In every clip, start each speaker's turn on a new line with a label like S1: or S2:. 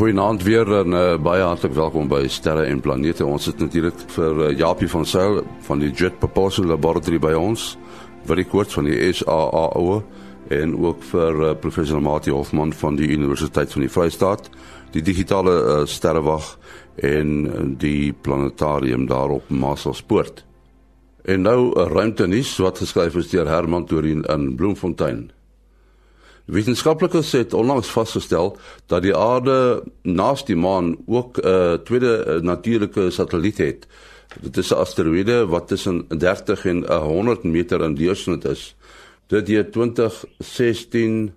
S1: goeienaand weer en uh, baie hartlik welkom by Sterre en Planete. Ons sit natuurlik vir uh, Japie van Sail van die Jet Propulsion Laboratory by ons. Vir die kort van die SAAO en ook vir uh, professor Mati Hofman van die Universiteit van die Vrystaat, die digitale uh, sterrewag en uh, die planetarium daar op Massapoort. En nou 'n uh, ruimtenis wat geskryf is deur Herman Torin in Bloemfontein. Wetenskaplikes het onlangs vasgestel dat die aarde naast die maan ook 'n uh, tweede uh, natuurlike satelliet het. Dit is 'n asteroïde wat tussen 30 en 100 meter in deursnit is. Dit het 2016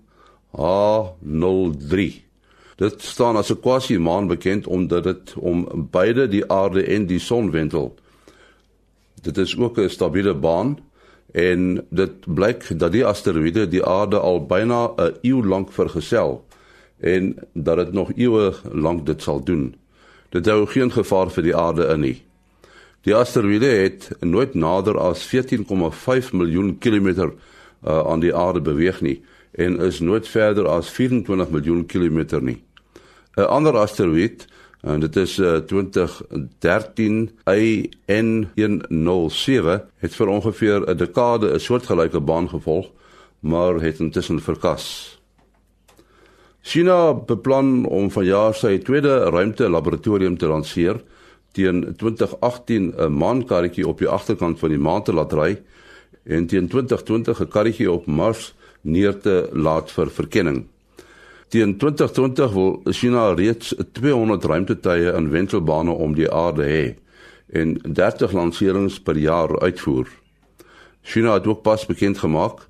S1: H03. Dit staan as 'n quasi-maan bekend omdat dit om beide die aarde en die son wentel. Dit is ook 'n stabiele baan en dit blyk dat die asteroïde die aarde al byna 'n eeu lank vergesel en dat dit nog eeue lank dit sal doen. Dit hou geen gevaar vir die aarde in nie. Die asteroïde het nooit nader as 14,5 miljoen kilometer uh, aan die aarde beweeg nie en is nooit verder as 24 miljoen kilometer nie. 'n Ander asteroïde en dit is uh, 2013 AN107 het vir ongeveer 'n dekade 'n soortgelyke baan gevolg maar het intussen verkas. China beplan om vanjaar sy tweede ruimte laboratorium te lanseer teen 2018 'n maankarretjie op die agterkant van die maan te laat ry en teen 2020 'n karretjie op Mars neer te laat vir verkenning. Teen 2020 wil China reeds 200 ruimtetuie in wentelbane om die aarde hê en 30 lanserings per jaar uitvoer. China het ook pas bekend gemaak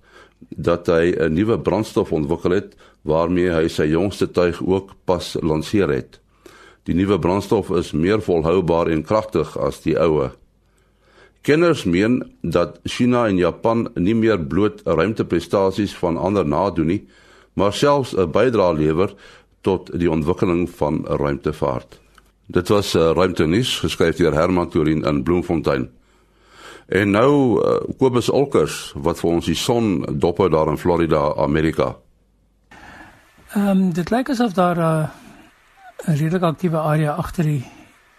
S1: dat hy 'n nuwe brandstof ontwikkel het waarmee hy sy jongste tuig ook pas lanseer het. Die nuwe brandstof is meer volhoubaar en kragtig as die oue. Kenners meen dat China en Japan nie meer bloot ruimteprestasies van ander nadoen nie, maar selfs 'n bydrae lewer tot die ontwikkeling van ruimtevaart. Dit was 'n uh, ruimtenis geskryf deur Herman Torin in Bloemfontein. En nou uh, Kobus Olkers wat vir ons die son dop daar in Florida, Amerika.
S2: Ehm um, dit lyk asof daar 'n uh, redelik aktiewe area agter die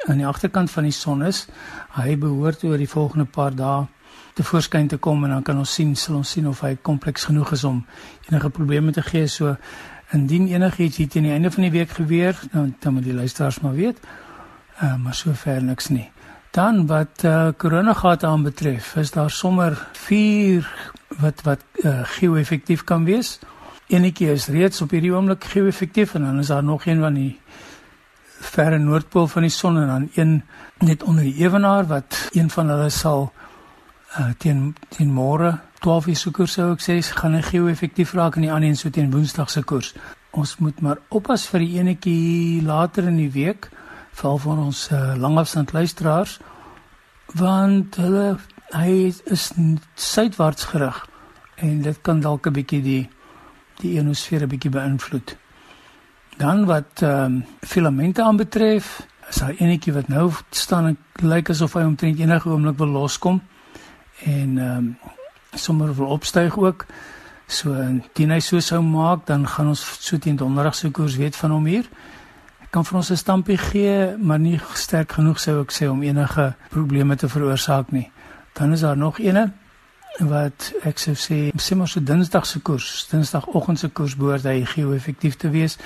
S2: aan die agterkant van die son is. Hy behoort oor die volgende paar dae te voorskyn te kom en dan kan ons sien sal ons sien of hy kompleks genoeg is om enige probleme te gee. So indien enigiets hier teen die einde van die week gebeur dan dan moet die luisteraars maar weet uh, maar sover niks nie. Dan wat uh, corona gate aan betref is daar sommer 4 wat wat uh, geo-effektief kan wees. Enetjie is reeds op hierdie oomblik geo-effektief en dan is daar nog een van die verre noordpool van die son en dan een net onder die ewenaar wat een van hulle sal uh, teen teen môre 12 uur se koers sou ek sê gaan hy geo effektief raak en die ander een so teen woensdag se koers. Ons moet maar oppas vir die enetjie later in die week val van ons uh, langafstand luisteraars want hulle hy is suidwaarts gerig en dit kan dalk 'n bietjie die die ionosfeer 'n bietjie beïnvloed. Dan wat ehm um, filamente aanbetref, is daar enetjie wat nou staan en lyk asof hy omtrent enige oomblik wil loskom en ehm um, sommer wil opstyg ook. So indien hy so sou maak, dan gaan ons so teen donderdag se koers weet van hom hier. Ek kan vir ons 'n stampie gee, maar nie sterk genoeg sou ek sê om enige probleme te veroorsaak nie. Dan is daar nog eene wat ek sou sê simmer so dinsdag se koers, dinsdagoggend se koers behoort hy geo-effektief te wees.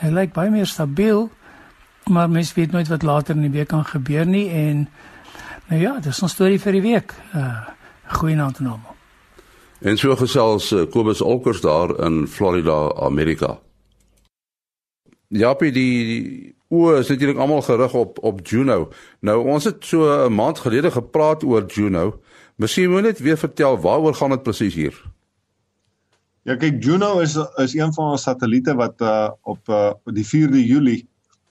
S2: Hy lyk baie meer stabiel, maar mens weet nooit wat later in die week kan gebeur nie en nou ja, dis 'n storie vir die week. Uh Goeienaand aan almal.
S1: En so gesels uh, Kobus Olkers daar in Florida, Amerika. Ja, by die o, is natuurlik almal gerig op op Juno. Nou ons het so 'n maand gelede gepraat oor Juno. Miskien moet net weer vertel waaroor gaan dit presies hier?
S3: Ja, kyk Juno is is een van ons satelliete wat uh op uh die 4de Julie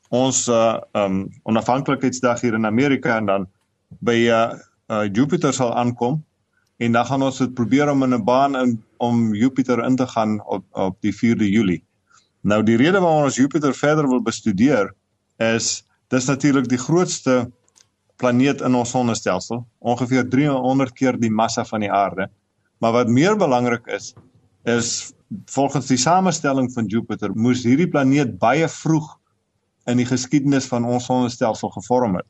S3: ons uh um onafhanklikheidsdag hier in Amerika en dan by uh, uh Jupiter sal aankom en dan gaan ons dit probeer om in 'n baan in om Jupiter in te gaan op op die 4de Julie. Nou die rede waarom ons Jupiter verder wil bestudeer is dis natuurlik die grootste planeet in ons sonnestelsel, ongeveer 300 keer die massa van die aarde. Maar wat meer belangrik is, is volgens die samestelling van Jupiter moes hierdie planeet baie vroeg in die geskiedenis van ons sonnestelsel gevorm het.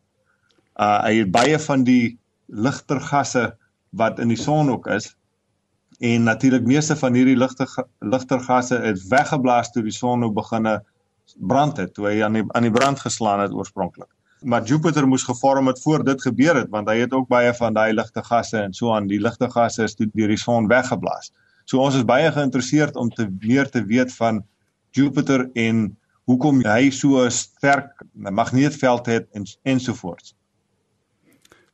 S3: Uh hy het baie van die ligter gasse wat in die son ook is en natuurlik meeste van hierdie ligte ligter gasse het weggeblaas toe die son nou begine brand het, toe hy aan die aan die brand geslaan het oorspronklik. Maar Jupiter moes gevorm het voor dit gebeur het want hy het ook baie van daai ligte gasse en so aan die ligte gasse is toe deur die son weggeblaas. So ons is baie geïnteresseerd om te meer te weet van Jupiter en hoekom hy so 'n sterk magneetveld het en ensovoorts.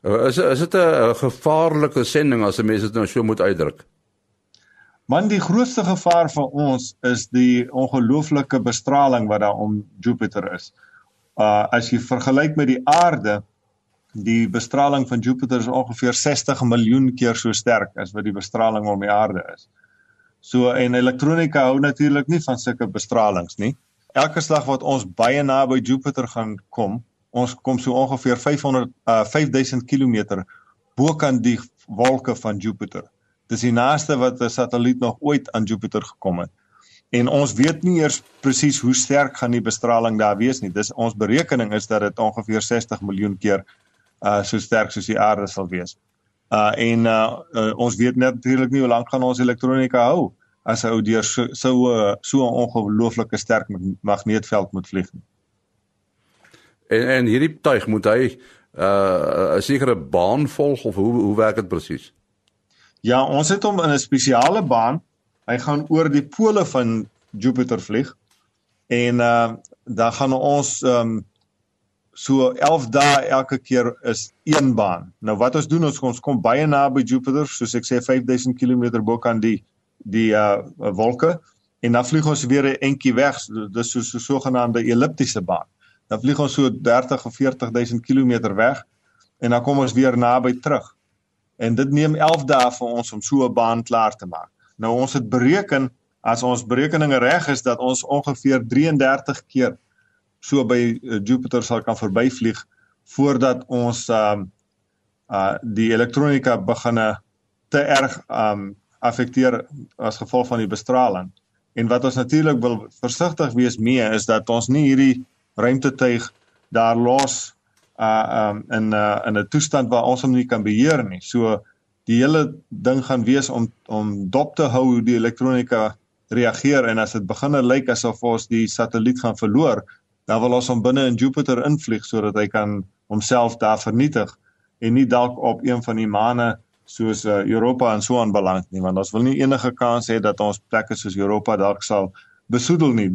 S1: Is is dit 'n gevaarlike sending as 'n mens dit nou so moet uitdruk?
S3: Man die grootste gevaar vir ons is die ongelooflike bestraling wat daar om Jupiter is. Uh as jy vergelyk met die aarde, die bestraling van Jupiter is ongeveer 60 miljoen keer so sterk as wat die bestraling om die aarde is. So en elektronika hou natuurlik nie van sulke bestralings nie. Elke slag wat ons baie naby Jupiter gaan kom, ons kom so ongeveer 500 uh 5000 km bokant die wolke van Jupiter. Dis die naaste wat 'n satelliet nog ooit aan Jupiter gekom het. En ons weet nie eers presies hoe sterk gaan die bestraling daar wees nie. Dis ons berekening is dat dit ongeveer 60 miljoen keer uh so sterk soos die aarde sal wees. Uh en uh, uh ons weet natuurlik nie hoe lank gaan ons elektronika hou as ou deur so so 'n so 'n ongelooflike sterk magneetveld moet vlieg.
S1: En en hierdie tuig moet hy uh 'n sekere baan volg of hoe hoe werk dit presies?
S3: Ja, ons het hom in 'n spesiale baan. Hy gaan oor die pole van Jupiter vlieg. En uh dan gaan ons um so 11 dae elke keer is een baan. Nou wat ons doen ons ons kom baie naby Jupiter, soos ek sê 5000 km bo kan die die uh wolke en dan vlieg ons weer 'n entjie weg. Dis so 'n so, sogenaamde elliptiese baan. Dan vlieg ons so 30 of 40000 km weg en dan kom ons weer naby terug. En dit neem 11 dae vir ons om so 'n baan klaar te maak. Nou ons het bereken as ons berekeninge reg is dat ons ongeveer 33 keer so by uh, Jupiter sal kan verbyvlieg voordat ons um uh die elektronika beginne te erg um affekteer as gevolg van die bestraling. En wat ons natuurlik wil versigtig wees mee is dat ons nie hierdie ruimtetuig daar los uh um in uh in 'n toestand waar ons hom nie kan beheer nie. So die hele ding gaan wees om om dop te hou hoe die elektronika reageer en as dit begine lyk asof ons die satelliet gaan verloor, dan wil ons hom binne in Jupiter invlieg sodat hy kan homself daar vernietig en nie dalk op een van die maane soos uh, Europa en so aan beland nie want ons wil nie enige kans hê dat ons plekke soos Europa dalk sal besoedel nie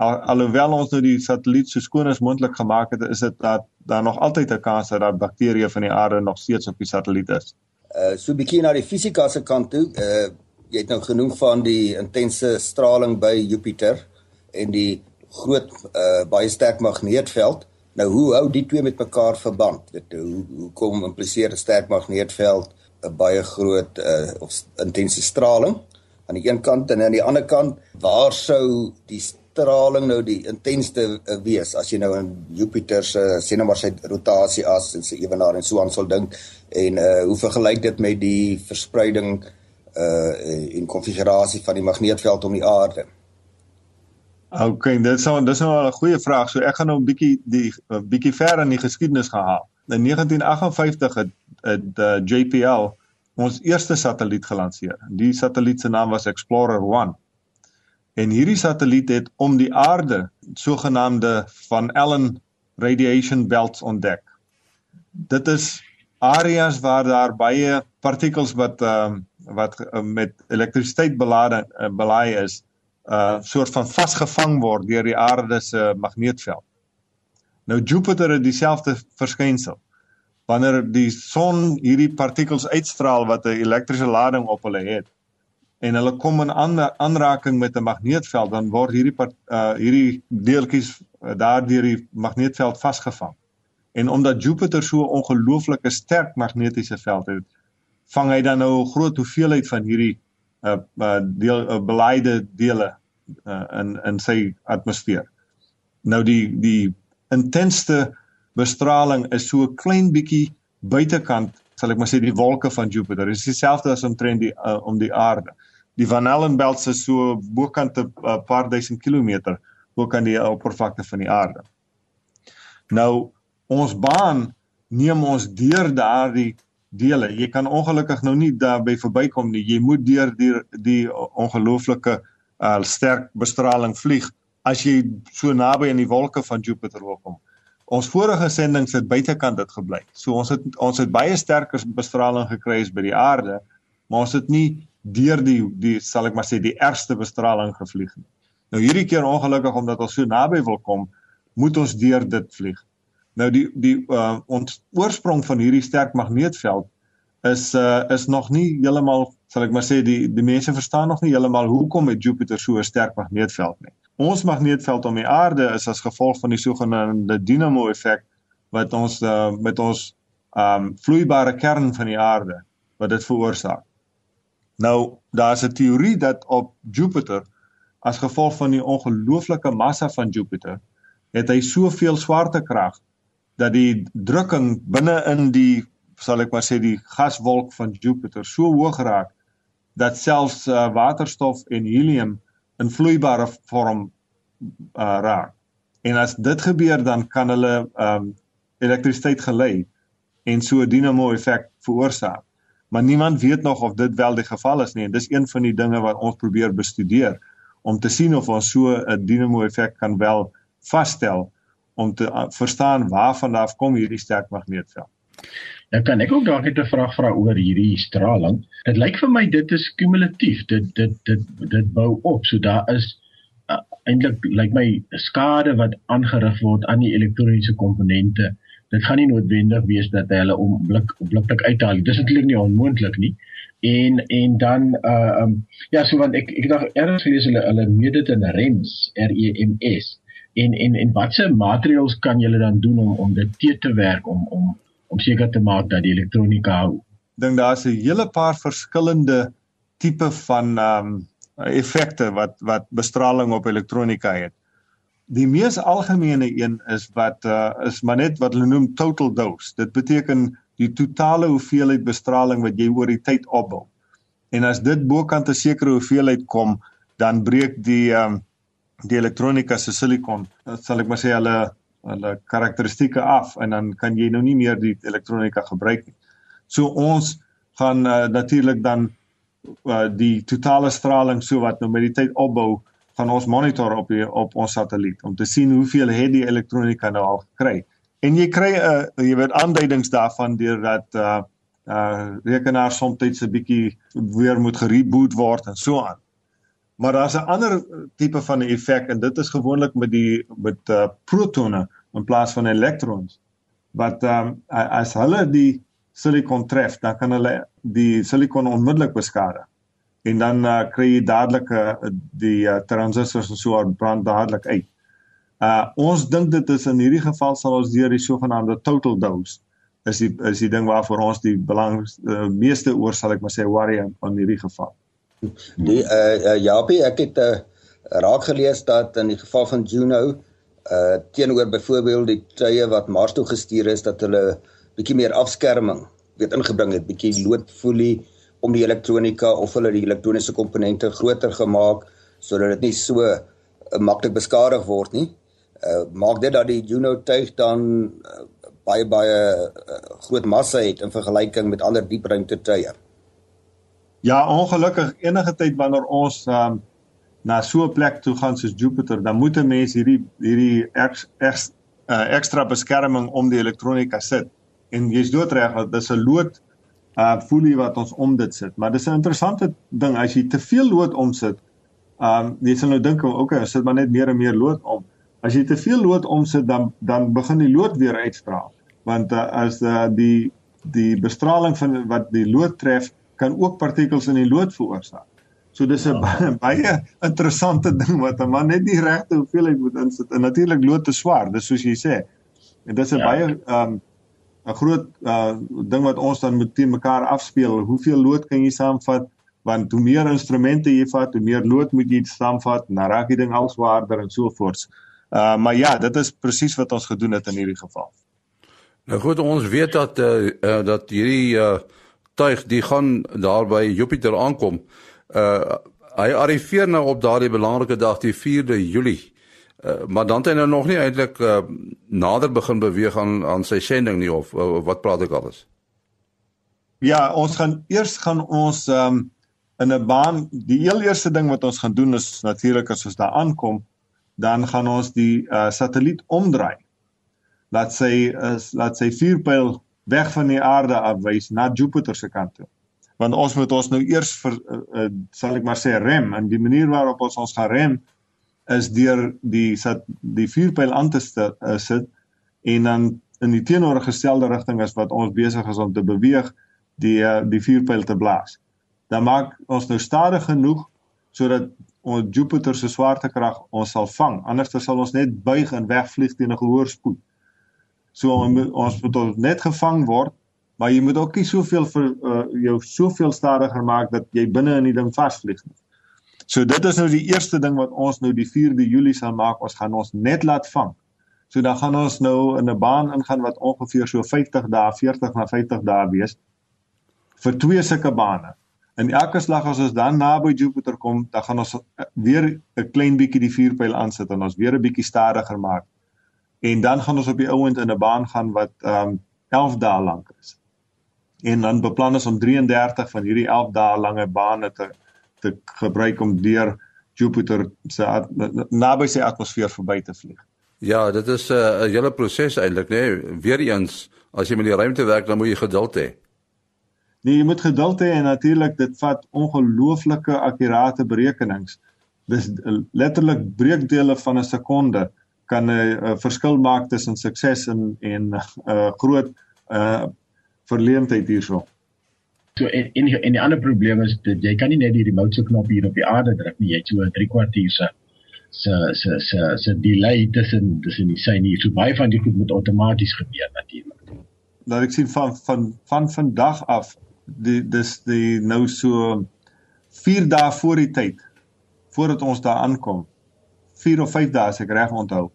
S3: Al, alhoewel ons nou die satelliet so skoon as moontlik gemaak het is dit dat daar nog altyd 'n kans dat daar bakterieë van die aarde nog steeds op die satelliet is.
S4: Uh so bietjie na die fisika se kant toe. Uh jy het nou genoem van die intense straling by Jupiter en die groot uh baie sterk magneetveld. Nou hoe hou die twee met mekaar verband? Dit hoe hoe kom impliseer 'n sterk magneetveld 'n baie groot uh, of intense straling aan die een kant en aan die ander kant waar sou die straling nou die intensste uh, wees as jy nou in Jupiter se sien nou maar sy rotasie as en sy ewenaar en so aan sal dink en uh, hoe vergelyk dit met die verspreiding uh in konfigurasie van die magneetveld om die aarde
S3: OK, dit sou dis nou 'n goeie vraag. So ek gaan nou 'n bietjie die bietjie ver in die geskiedenis gaan haal. In 1958 het het uh, JPL ons eerste satelliet gelanseer. Die satelliet se naam was Explorer 1. En hierdie satelliet het om die aarde sogenaamde van Allen radiation belts ontdek. Dit is areas waar daar baie partikels wat ehm uh, wat uh, met elektrisiteit belade uh, belaai is, uh soort van vasgevang word deur die aarde se magneetveld. Nou Jupiter het dieselfde verskynsel. Wanneer die son hierdie partikels uitstraal wat 'n elektriese lading op hulle het en hulle kom in aanraking met 'n magneetveld, dan word hierdie uh hierdie deeltjies uh, daardeur die magneetveld vasgevang. En omdat Jupiter so 'n ongelooflike sterk magnetiese veld het, vang hy dan nou 'n groot hoeveelheid van hierdie uh, uh deel uh, beleide dele uh, in in sy atmosfeer. Nou die die intensste bestraling is so klein bietjie buitekant, sal ek maar sê die wolke van Jupiter. Dit is dieselfde as omtrent die uh, om die aarde. Die Van Allen belt is so bokant 'n uh, paar duisend kilometer bokant die oppervlakte van die aarde. Nou ons baan neem ons deur daardie dele. Jy kan ongelukkig nou nie daarby verbykom nie. Jy moet deur die die ongelooflike uh, sterk bestraling vlieg as jy so naby aan die wolke van Jupiter wil kom. Ons vorige sendings het buitekant dit gebly. So ons het ons het baie sterker bestraling gekry as by die aarde, maar ons het nie deur die die sal ek maar sê die ergste bestraling gevlieg nie. Nou hierdie keer ongelukkig omdat ons so naby wil kom, moet ons deur dit vlieg. Nou die die uh, ons oorsprong van hierdie sterk magneetveld is uh, is nog nie heeltemal sal ek maar sê die die mense verstaan nog nie heeltemal hoekom het Jupiter so 'n sterk magneetveld nie. Ons magneetveld om die aarde is as gevolg van die sogenaamde dynamo effek wat ons uh, met ons um vloeibare kern van die aarde wat dit veroorsaak. Nou daar's 'n teorie dat op Jupiter as gevolg van die ongelooflike massa van Jupiter het hy soveel swaartekrag dat die drukking binne in die sal ek maar sê die gaswolk van Jupiter so hoog raak dat selfs uh, waterstof en helium in vloeibare vorm uh, raak. En as dit gebeur dan kan hulle um elektrisiteit gelei en so 'n dinamo effek veroorsaak. Maar niemand weet nog of dit wel die geval is nie en dis een van die dinge wat ons probeer bestudeer om te sien of ons so 'n dinamo effek kan wel vasstel om te uh, verstaan waarvan af kom hierdie sterk magneetveld.
S5: Nou kan ek ook dalk net 'n vraag vra oor hierdie straling. Dit lyk vir my dit is kumulatief. Dit dit dit dit bou op. So daar is uh, eintlik lyk my skade wat aangerig word aan die elektroniese komponente. Dit gaan nie noodwendig wees dat hulle onmiddellik onmiddellik uithaal. Dis eintlik nie onmoontlik nie. En en dan uh um, ja, so want ek ek dink erns gelees hulle hulle dit in REMS, R E M S en en en watse materiale kan julle dan doen om om dit te te werk om om om seker te maak dat die elektronika hou?
S3: Dink daar's 'n hele paar verskillende tipe van ehm um, effekte wat wat bestraling op elektronika het. Die mees algemene een is wat uh, is maar net wat hulle noem total dose. Dit beteken die totale hoeveelheid bestraling wat jy oor die tyd opbou. En as dit bokant 'n sekere hoeveelheid kom, dan breek die um, die elektronika se silikon, sal ek maar sê hulle hulle karakteristikke af en dan kan jy nou nie meer die elektronika gebruik nie. So ons gaan uh, natuurlik dan uh, die totale straling so wat nou met die tyd opbou van ons monitor op die, op ons satelliet om te sien hoeveel het die elektronika nou al gekry. En jy kry 'n uh, jy weet aanduidings daarvan deurdat uh uh rekenaar soms 'n bietjie weer moet gereboot word en so aan. Maar daar's 'n ander tipe van 'n effek en dit is gewoonlik met die met uh, protone in plaas van elektrons. Wat ehm um, as hulle die silikon tref, dan kan hulle die silikon onmiddellik beskadig. En dan uh, kry jy dadelik uh, die uh, transistors en so brand dadelik uit. Uh ons dink dit is in hierdie geval sal ons deur die sogenaamde total dose is die is die ding waarvoor ons die belang uh, meeste oor sal ek maar sê worry in hierdie geval.
S4: Die uh, uh Japie, ek het uh, raak gelees dat in die geval van Juno uh teenoor byvoorbeeld die tye wat Mars toe gestuur is dat hulle bietjie meer afskerming weet ingebring het, bietjie loodfolie om die elektronika of hulle die elektroniese komponente groter gemaak sodat dit nie so uh, maklik beskadig word nie. Uh maak dit dat die Juno tuig dan uh, baie baie uh, groot massa het in vergelyking met ander diepruimte tuie.
S3: Ja, ongelukkig enige tyd wanneer ons um, na so 'n plek toe gaan soos Jupiter, dan moet 'n mens hierdie hierdie ex, ex, uh, ekstra beskerming om die elektronika sit. En jy's doodreg dat dis 'n lood uh folie wat ons om dit sit. Maar dis 'n interessante ding as jy te veel lood omsit. Um jy sal nou dink, okay, sit maar net meer en meer lood om. As jy te veel lood omsit, dan dan begin die lood weer uitstraal. Want uh, as uh, die die bestraling van wat die lood tref kan ook partikels in die lood veroorsaak. So dis 'n baie, baie interessante ding wat 'n man net die regte hoeveelheid moet insit. En natuurlik lood te swaar, dis soos jy sê. En dis 'n ja. baie um, 'n groot uh ding wat ons dan moet teen mekaar afspeel. Hoeveel lood kan jy saamvat? Want hoe meer instrumente jy vat, hoe meer lood moet jy saamvat, dan raak die ding al swaarder en so voort. Uh maar ja, dit is presies wat ons gedoen het in hierdie geval.
S1: Nou goed, ons weet dat uh, uh dat hierdie uh tuig die gaan daar by Jupiter aankom. Uh hy arriveer nou op daardie belangrike dag die 4de Julie. Uh, maar dan het hy nou nog nie eintlik uh, nader begin beweeg aan aan sy sending nie of, of wat praat ek alles?
S3: Ja, ons gaan eers gaan ons um, in 'n baan die heel eerste ding wat ons gaan doen is natuurlik as ons daar aankom dan gaan ons die uh, satelliet omdraai. Laat sy is laat sy vuurpyl weg van die aarde afwys na Jupiter se kant toe. Want ons moet ons nou eers vir uh, uh, sal ek maar sê rem en die manier waarop ons ons gaan rem is deur die sat, die vuurpyl aan te st, uh, sit en dan in die teenoorgestelde rigting as wat ons besig is om te beweeg die uh, die vuurpyl te blaas. Dan maak ons nou stadig genoeg sodat ons Jupiter se swaartekrag ons sal vang. Anders sal ons net buig en wegvlieg teen 'n gehoor spoed. So ons moet net gevang word, maar jy moet ook nie soveel vir uh, jou soveel stadiger maak dat jy binne in die ding vasvlieg nie. So dit is nou die eerste ding wat ons nou die 4de Julie sal maak. Ons gaan ons net laat vang. So dan gaan ons nou in 'n baan ingaan wat ongeveer so 50 dae, 40 na 50 dae wees vir twee sulke bane. In elke slag as ons dan naby Jupiter kom, dan gaan ons weer 'n klein bietjie die vuurpyl aansit en ons weer 'n bietjie stadiger maak. En dan gaan ons op die ouend in 'n baan gaan wat ehm um, 11 dae lank is. En dan beplan ons om 33 van hierdie 11 dae lange bane te te gebruik om deur Jupiter se naby sy atmosfeer verby te vlieg.
S1: Ja, dit is eh, 'n uh, hele proses eintlik, né? Nee. Weereens, as jy met die ruimte werk, dan moet jy geduld hê.
S3: Nee, jy moet geduld hê en natuurlik dit vat ongelooflike akkurate berekenings. Dis eh, letterlik breekdele van 'n sekonde kan 'n verskil maak tussen sukses en en 'n uh, eh, groot uh verleentheid hierso.
S5: So en en en die ander probleem is dat jy kan nie net die remote knop hier op die aarde druk nie. Jy het so 'n 3 kwartier se se se se se delay tussen tussen die syne hier. So baie van die goed moet outomaties gebeur natuurlik.
S3: Nou ek sien van van van vandag af die dis die nou so 4 dae voor die tyd voordat ons daar aankom 4 of 5 dae as ek reg onthou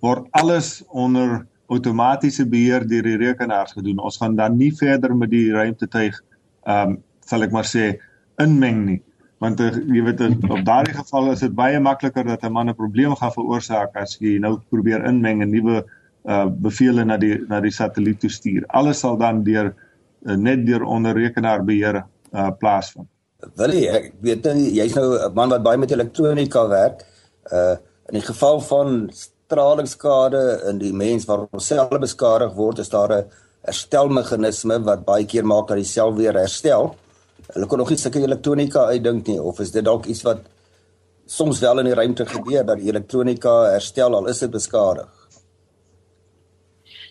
S3: word alles onder outomatiese beheer deur die rekenaars gedoen ons gaan dan nie verder met die ruimtetuig ehm um, sal ek maar sê inmeng nie want uh, jy weet op daardie geval is dit baie makliker dat 'n man 'n probleem gaan veroorsaak as jy nou probeer inmeng en nuwe uh bevele na die na die satelliet toe stuur alles sal dan deur uh, net deur onder rekenaarbeheer uh, plaasvind.
S4: Willie, ek weet nie jy's nou 'n man wat baie met elektronika werk. Uh in die geval van stralingsskade in die mens waar selle beskadig word, is daar 'n herstelmeganisme wat baie keer maak dat die sel weer herstel. Hulle kon nog nie sulke elektronika uitdink nie of is dit dalk iets wat soms wel in die ruimte gebeur dat die elektronika herstel al is dit beskadig?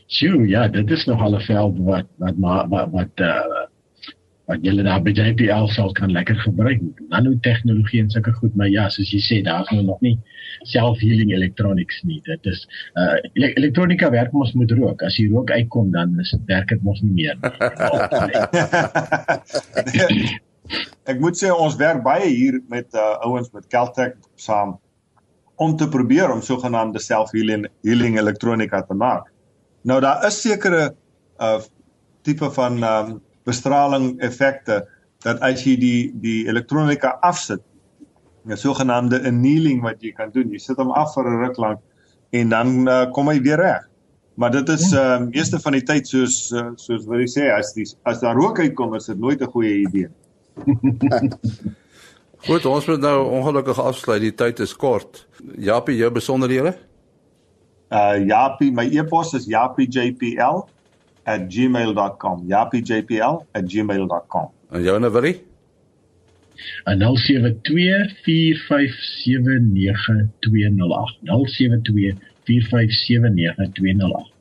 S5: Sjoe, ja, dit is nog al 'n veld wat wat wat wat, wat uh wat julle daar by JPL sal kan lekker gebruik. Nanotegnologie en sulke goed, maar ja, soos jy sê, daar's nou nog nie self-healing electronics nie. Dit is uh elektronika werk mos met rook. As die rook uitkom, dan is dit werk dit mos nie meer.
S3: ek moet sê ons werk baie hier met uh ouens met Caltech saam om te probeer om sogenaamde self-healing healing elektronika te maak. Nou daar is sekere uh tipe van um bestraling effekte dat as jy die die elektronika afsit, 'n sogenaamde annealing wat jy kan doen. Jy sit hom af vir 'n ruk lank en dan uh, kom hy weer reg. Maar dit is uh meeste van die tyd soos uh, soos wat jy sê as die as daar rook uitkom is dit nooit 'n goeie idee.
S1: Goed, ons moet nou ongelukkig afsluit. Die tyd is kort. Japie, jou besonderhede?
S3: uh Japie, my e-pos is japiejpl@gmail.com. japiejpl@gmail.com.
S1: En jou nou Willie?
S5: 'n 0724579208. 0724579208.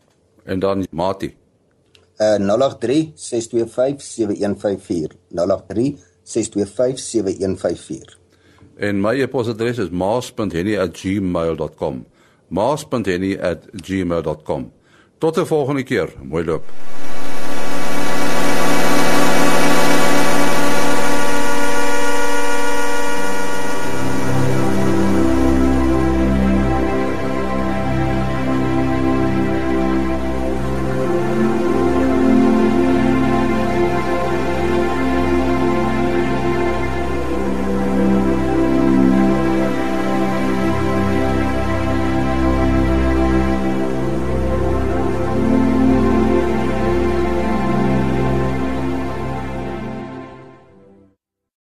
S1: En dan Mati.
S4: Uh 0836257154. 0836257154.
S1: En my e-posadres is maas.henny@gmail.com maas.henny@gmail.com. Tot 'n volgende keer. Mooi loop.